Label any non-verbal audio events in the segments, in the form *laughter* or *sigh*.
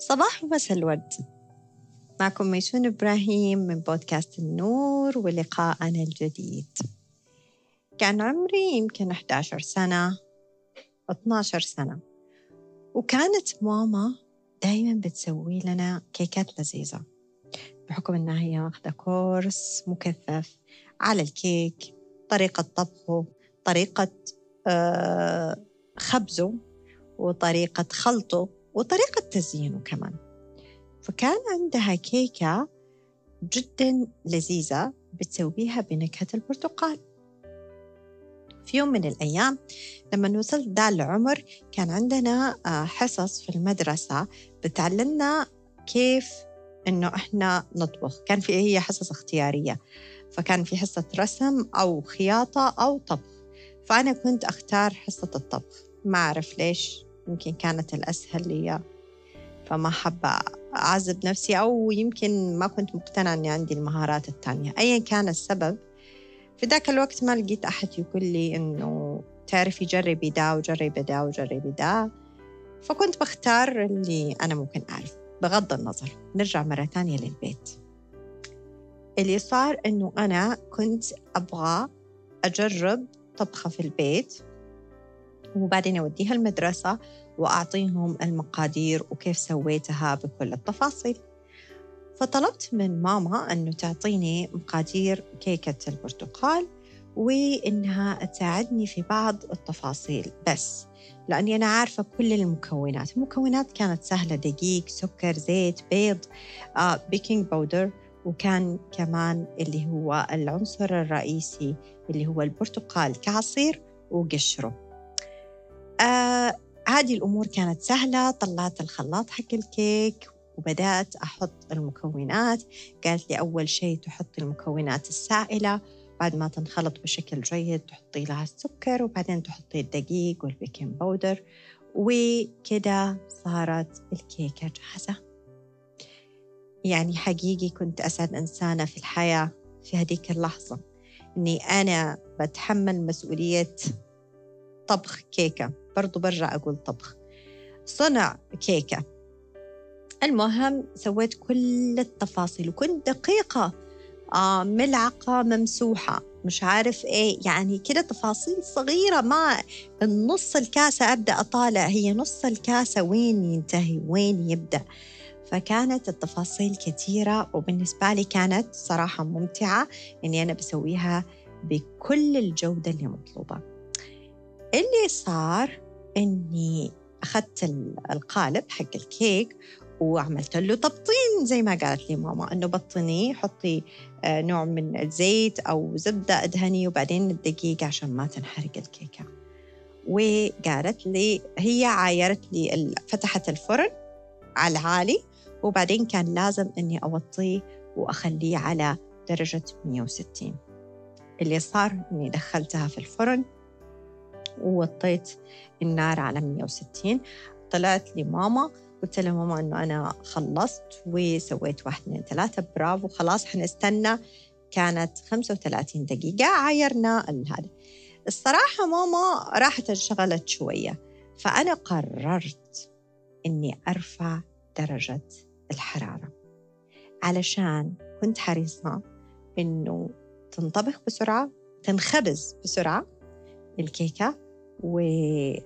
صباح ومساء الورد. معكم ميسون إبراهيم من بودكاست النور ولقاءنا الجديد. كان عمري يمكن 11 سنة 12 سنة. وكانت ماما دايما بتسوي لنا كيكات لذيذة بحكم إنها هي واخدة كورس مكثف على الكيك طريقة طبخه طريقة آه، خبزه وطريقة خلطه. وطريقة تزيينه كمان. فكان عندها كيكة جدا لذيذة بتسويها بنكهة البرتقال. في يوم من الأيام لما وصلت ده العمر كان عندنا آه، حصص في المدرسة بتعلمنا كيف إنه إحنا نطبخ. كان في هي حصص اختيارية. فكان في حصة رسم أو خياطة أو طبخ. فأنا كنت أختار حصة الطبخ. ما أعرف ليش يمكن كانت الأسهل لي فما حابة أعذب نفسي أو يمكن ما كنت مقتنعة أني عندي المهارات التانية. أيا كان السبب في ذاك الوقت ما لقيت أحد يقول لي إنه تعرفي جربي دا وجربي دا وجربي دا فكنت بختار اللي أنا ممكن أعرف. بغض النظر نرجع مرة تانية للبيت. اللي صار إنه أنا كنت أبغى أجرب طبخة في البيت. وبعدين أوديها المدرسة وأعطيهم المقادير وكيف سويتها بكل التفاصيل. فطلبت من ماما أنه تعطيني مقادير كيكة البرتقال وإنها تساعدني في بعض التفاصيل. بس لأني أنا عارفة كل المكونات المكونات كانت سهلة دقيق سكر زيت بيض آه، baking powder وكان كمان اللي هو العنصر الرئيسي اللي هو البرتقال كعصير وقشره. آه هذه الأمور كانت سهلة طلعت الخلاط حق الكيك وبدأت أحط المكونات. قالت لي أول شيء تحطي المكونات السائلة بعد ما تنخلط بشكل جيد تحطي لها السكر وبعدين تحطي الدقيق وال baking powder وكده صارت الكيكة جاهزة. يعني حقيقي كنت أسعد إنسانة في الحياة في هذيك اللحظة. إني أنا بتحمل مسؤولية طبخ كيكة. برضو برجع أقول طبخ. صنع كيكة. المهم سويت كل التفاصيل وكنت دقيقة. آه ملعقة ممسوحة. مش عارف إيه يعني كده تفاصيل صغيرة. ما النص الكاسة أبدأ أطالع. هي نص الكاسة وين ينتهي؟ وين يبدأ؟ فكانت التفاصيل كثيرة وبالنسبة لي كانت صراحة ممتعة إني أنا بسويها بكل الجودة اللي مطلوبة. اللي صار إني أخذت القالب حق الكيك وعملت له تبطين زي ما قالت لي ماما إنه بطنيه حطي آه، نوع من الزيت أو زبدة أدهني وبعدين الدقيق عشان ما تنحرق الكيكة. وقالت لي هي عايرت لي فتحت الفرن على العالي وبعدين كان لازم إني أوطيه وأخليه على درجة 160 اللي صار إني دخلتها في الفرن ووطيت النار على 160 طلعت لي ماما قلت لها ماما إنه أنا خلصت وسويت واحد اثنين ثلاثة برافو خلاص حنستنى كانت 35 دقيقة عايرنا هذا الصراحة ماما راحت انشغلت شوية فأنا قررت إني أرفع درجة الحرارة. علشان كنت حريصة إنه تنطبخ بسرعة تنخبز بسرعة الكيكة. وناكلها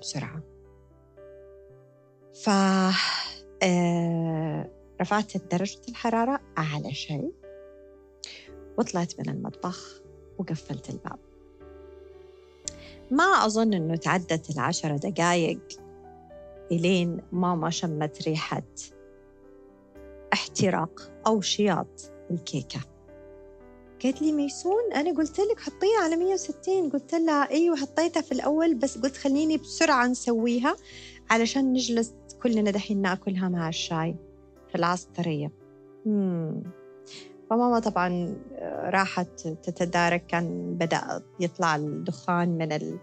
بسرعة. ف آه، رفعت درجة الحرارة أعلى شيء وطلعت من المطبخ وقفلت الباب. ما أظن أنه تعدت العشرة دقايق إلين ماما شمت ريحة احتراق أو شياط الكيكة. قالت لي ميسون أنا قلت لك حطيها على 160 قلت لها أيوة حطيتها في الأول بس قلت خليني بسرعة نسويها علشان نجلس كلنا دحين نأكلها مع الشاي في العصرية. فماما طبعا راحت تتدارك كان بدأ يطلع الدخان من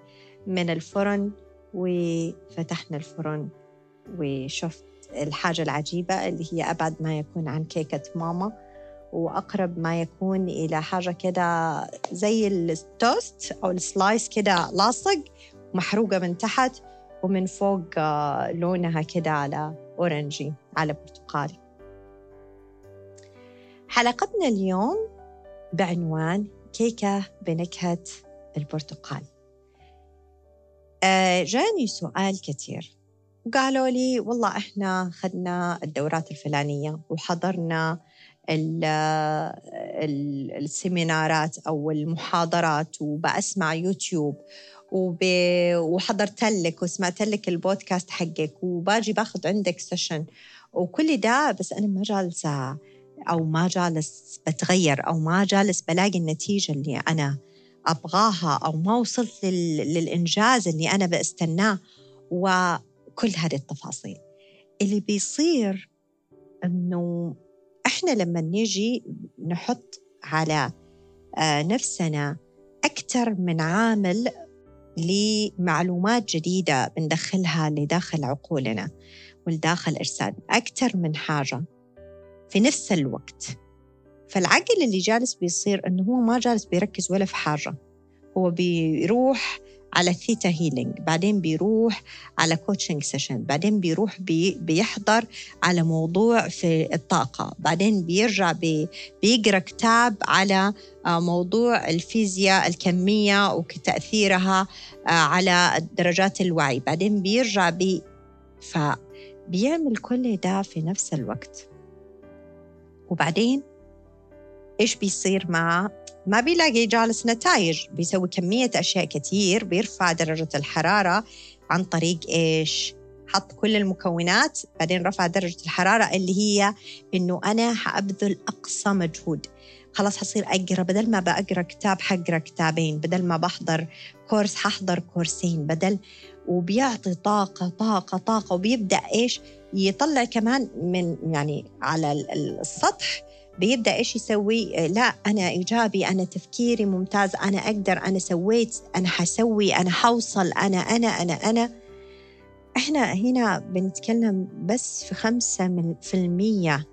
من الفرن وفتحنا الفرن وشفت الحاجة العجيبة اللي هي أبعد ما يكون عن كيكة ماما. وأقرب ما يكون إلى حاجة كده زي التوست أو السلايس كده لاصق محروقة من تحت ومن فوق آه، لونها كده على أورنجي على برتقالي. حلقتنا اليوم بعنوان كيكة بنكهة البرتقال. آه، جاني سؤال كثير. وقالوا لي والله إحنا خدنا الدورات الفلانية وحضرنا السيمينارات أو المحاضرات وبسمع يوتيوب وب... وحضرت لك وسمعت لك البودكاست حقك وباجي باخذ عندك سيشن وكل ده بس أنا ما جالسة أو ما جالس بتغير أو ما جالس بلاقي النتيجة اللي أنا أبغاها أو ما وصلت لل... للإنجاز اللي أنا بستناه وكل هذه التفاصيل. اللي بيصير إنه إحنا لما نيجي نحط على آه، نفسنا أكثر من عامل لمعلومات جديدة بندخلها لداخل عقولنا ولداخل اجساد أكثر من حاجة في نفس الوقت. فالعقل اللي جالس بيصير إنه هو ما جالس بيركز ولا في حاجة هو بيروح على Theta Healing بعدين بيروح على coaching session بعدين بيروح بي بيحضر على موضوع في الطاقة. بعدين بيرجع بي بيقرأ كتاب على آه، موضوع الفيزياء الكمية وتأثيرها آه، على درجات الوعي. بعدين بيرجع بي فبيعمل كل ده في نفس الوقت. وبعدين إيش بيصير مع ما بيلاقي جالس نتائج بيسوي كمية أشياء كثير بيرفع درجة الحرارة عن طريق إيش؟ حط كل المكونات بعدين رفع درجة الحرارة اللي هي إنه أنا حأبذل أقصى مجهود. خلاص حصير أقرأ بدل ما بقرأ كتاب حقرأ كتابين بدل ما بحضر كورس ححضر كورسين بدل وبيعطي طاقة طاقة طاقة وبيبدأ إيش؟ يطلع كمان من يعني على السطح بيبدأ إيش يسوي؟ لا أنا إيجابي أنا تفكيري ممتاز أنا أقدر أنا سويت أنا حسوي أنا حوصل أنا أنا أنا أنا. إحنا هنا بنتكلم بس في خمسة من في المية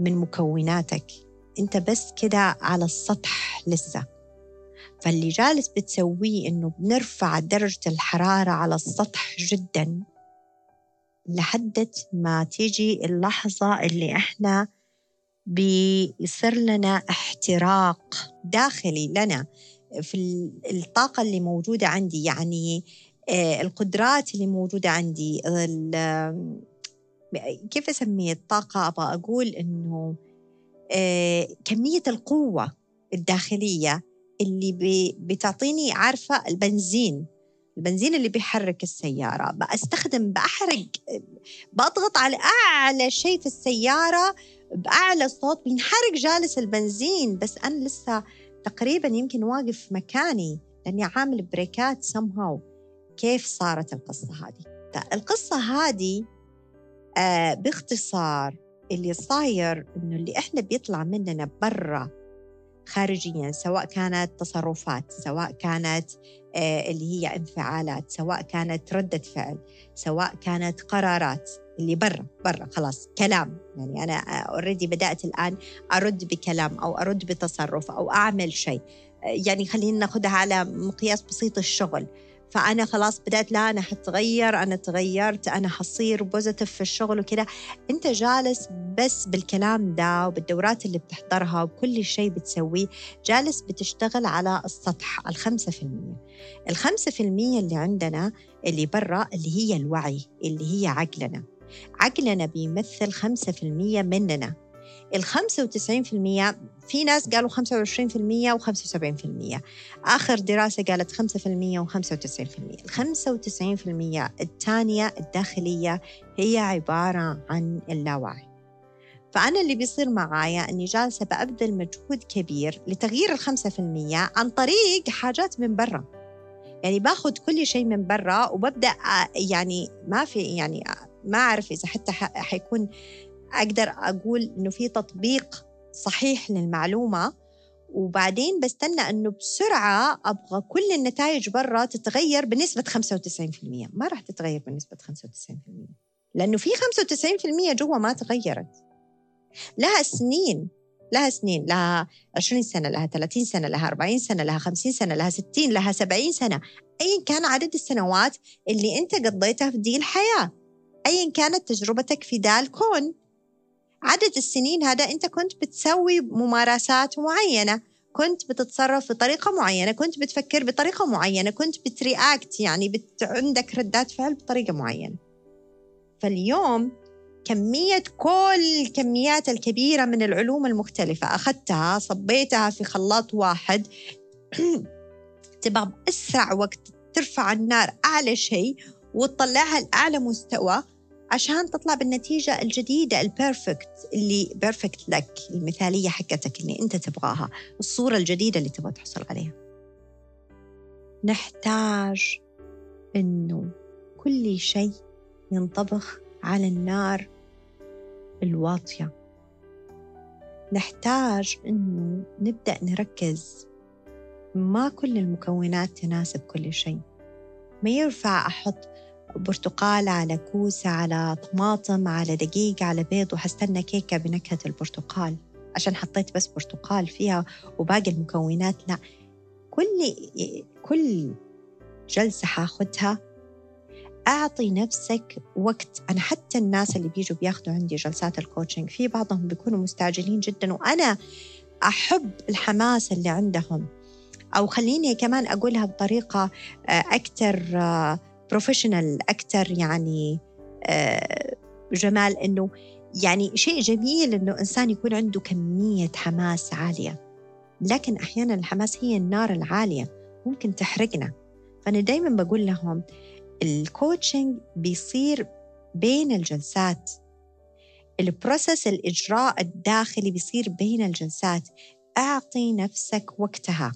من مكوناتك. أنت بس كده على السطح لسه. فاللي جالس بتسويه إنه بنرفع درجة الحرارة على السطح جدا لحد ما تيجي اللحظة اللي إحنا بيصير لنا احتراق داخلي لنا في الطاقة اللي موجودة عندي. يعني آه، القدرات اللي موجودة عندي كيف أسميه الطاقة؟ أبغى أقول إنه آه، كمية القوة الداخلية اللي بتعطيني عارفة البنزين البنزين اللي بيحرك السيارة. بستخدم بأحرق بضغط على أعلى شيء في السيارة بأعلى صوت بينحرق جالس البنزين. بس أنا لسه تقريبا يمكن واقف مكاني لأني عامل بريكات somehow. كيف صارت القصة هذه؟ القصة هذه آه باختصار اللي صاير إنه اللي إحنا بيطلع مننا برا خارجيا سواء كانت تصرفات سواء كانت آه اللي هي انفعالات سواء كانت ردة فعل سواء كانت قرارات اللي برا برا خلاص كلام. يعني أنا already بدأت الآن أرد بكلام أو أرد بتصرف أو أعمل شيء. يعني خلينا ناخذها على مقياس بسيط الشغل. فأنا خلاص بدأت لا أنا حتغير أنا تغيرت أنا حصير بوزيتيف في الشغل وكذا. أنت جالس بس بالكلام ده وبالدورات اللي بتحضرها وكل شيء بتسويه جالس بتشتغل على السطح الخمسة في المية. الخمسة في المية اللي عندنا اللي برا اللي هي الوعي اللي هي عقلنا. عقلنا بيمثل 5% مننا. ال 95% في ناس قالوا 25% و75% آخر دراسة قالت 5% و95% ال 95% الثانية الداخلية هي عبارة عن اللاوعي. فأنا اللي بيصير معايا أني جالسة بأبذل مجهود كبير لتغيير الخمسة في المية عن طريق حاجات من برا. يعني باخذ كل شيء من برا وببدأ يعني ما في يعني ما أعرف إذا حتى حيكون أقدر أقول إنه في تطبيق صحيح للمعلومة. وبعدين بستنى إنه بسرعة أبغى كل النتائج برا تتغير بنسبة 95% ما راح تتغير بنسبة 95% لأنه في 95% جوا ما تغيرت. لها سنين لها سنين لها 20 سنة لها 30 سنة لها 40 سنة لها 50 سنة لها 60 لها 70 سنة. أيا كان عدد السنوات اللي أنت قضيتها في دي الحياة. أيا كانت تجربتك في ذا الكون عدد السنين هذا أنت كنت بتسوي ممارسات معينة. كنت بتتصرف بطريقة معينة كنت بتفكر بطريقة معينة كنت بترياكت يعني بت... عندك ردات فعل بطريقة معينة. فاليوم كمية كل الكميات الكبيرة من العلوم المختلفة أخذتها صبيتها في خلاط واحد. *clears throat* تبغى بأسرع وقت ترفع النار أعلى شيء وتطلعها لأعلى مستوى عشان تطلع بالنتيجة الجديدة ال perfect اللي perfect لك المثالية حقتك اللي أنت تبغاها الصورة الجديدة اللي تبغى تحصل عليها. نحتاج أنه كل شيء ينطبخ على النار الواطية. نحتاج أنه نبدأ نركز. ما كل المكونات تناسب كل شيء. ما ينفع أحط برتقال على كوسة على طماطم على دقيق على بيض وحستنى كيكة بنكهة البرتقال. عشان حطيت بس برتقال فيها وباقي المكونات لا. كل كل جلسة حاخدها. أعطي نفسك وقت. أنا حتى الناس اللي بيجوا بياخدوا عندي جلسات الكوتشنج في بعضهم بيكونوا مستعجلين جدا وأنا أحب الحماس اللي عندهم. أو خليني كمان أقولها بطريقة آه، أكثر professional أكثر يعني آه، جمال إنه يعني شيء جميل إنه إنسان يكون عنده كمية حماس عالية. لكن أحيانا الحماس هي النار العالية ممكن تحرقنا. فأنا دايما بقول لهم ال coaching بيصير بين الجلسات. البروسس الإجراء الداخلي بيصير بين الجلسات. أعطي نفسك وقتها.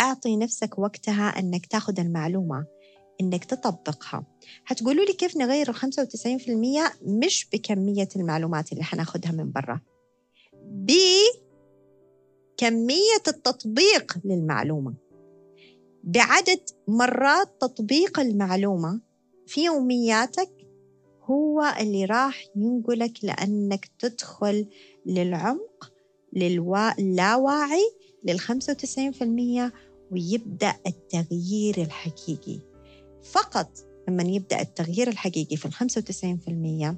أعطي نفسك وقتها أنك تاخذ المعلومة إنك تطبقها. هتقولوا لي كيف نغير ال 95% مش بكمية المعلومات اللي حناخدها من برا. بكمية التطبيق للمعلومة. بعدد مرات تطبيق المعلومة في يومياتك هو اللي راح ينقلك لأنك تدخل للعمق لللاواعي للخمسة وتسعين في المية ويبدأ التغيير الحقيقي. فقط لما يبدأ التغيير الحقيقي في في المية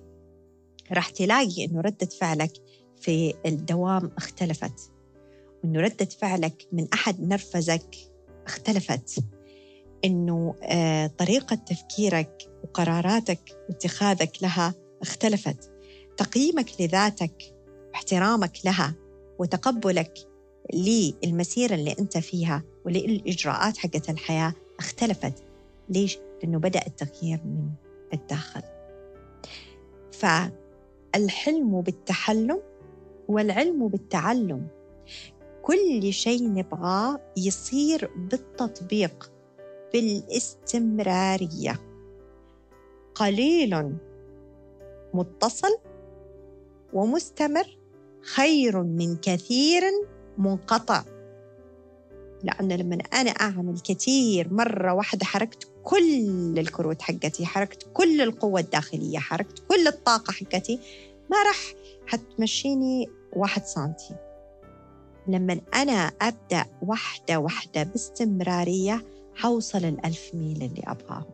راح تلاقي إنه ردة فعلك في الدوام اختلفت وإنه ردة فعلك من أحد نرفزك اختلفت. إنه آه، طريقة تفكيرك وقراراتك واتخاذك لها اختلفت. تقييمك لذاتك واحترامك لها وتقبلك للمسيرة اللي أنت فيها وللإجراءات حقت الحياة اختلفت. ليش؟ لأنه بدأ التغيير من الداخل. فالحلم بالتحلم والعلم بالتعلم. كل شيء نبغاه يصير بالتطبيق بالاستمرارية. قليل متصل ومستمر خير من كثير منقطع. لأن لما أنا أعمل كثير مرة واحدة حركت كل الكروت حقتي حركت كل القوة الداخلية حركت كل الطاقة حقتي ما راح حتمشيني واحد سنتي. لما أنا أبدأ واحدة واحدة باستمرارية حوصل الألف ميل اللي أبغاه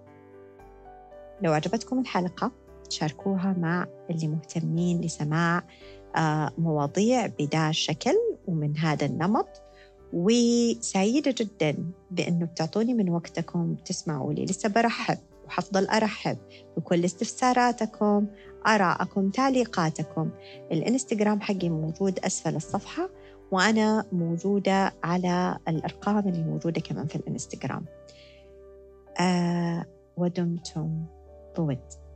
لو عجبتكم الحلقة شاركوها مع اللي مهتمين لسماع آه، مواضيع بدا الشكل ومن هذا النمط. وسعيدة جدا بأنه بتعطوني من وقتكم تسمعوا لي. لسه برحب وحفضل أرحب بكل استفساراتكم آراءكم تعليقاتكم. الإنستغرام حقي موجود أسفل الصفحة وأنا موجودة على الأرقام اللي موجودة كمان في الإنستغرام. آه ودمتم بود.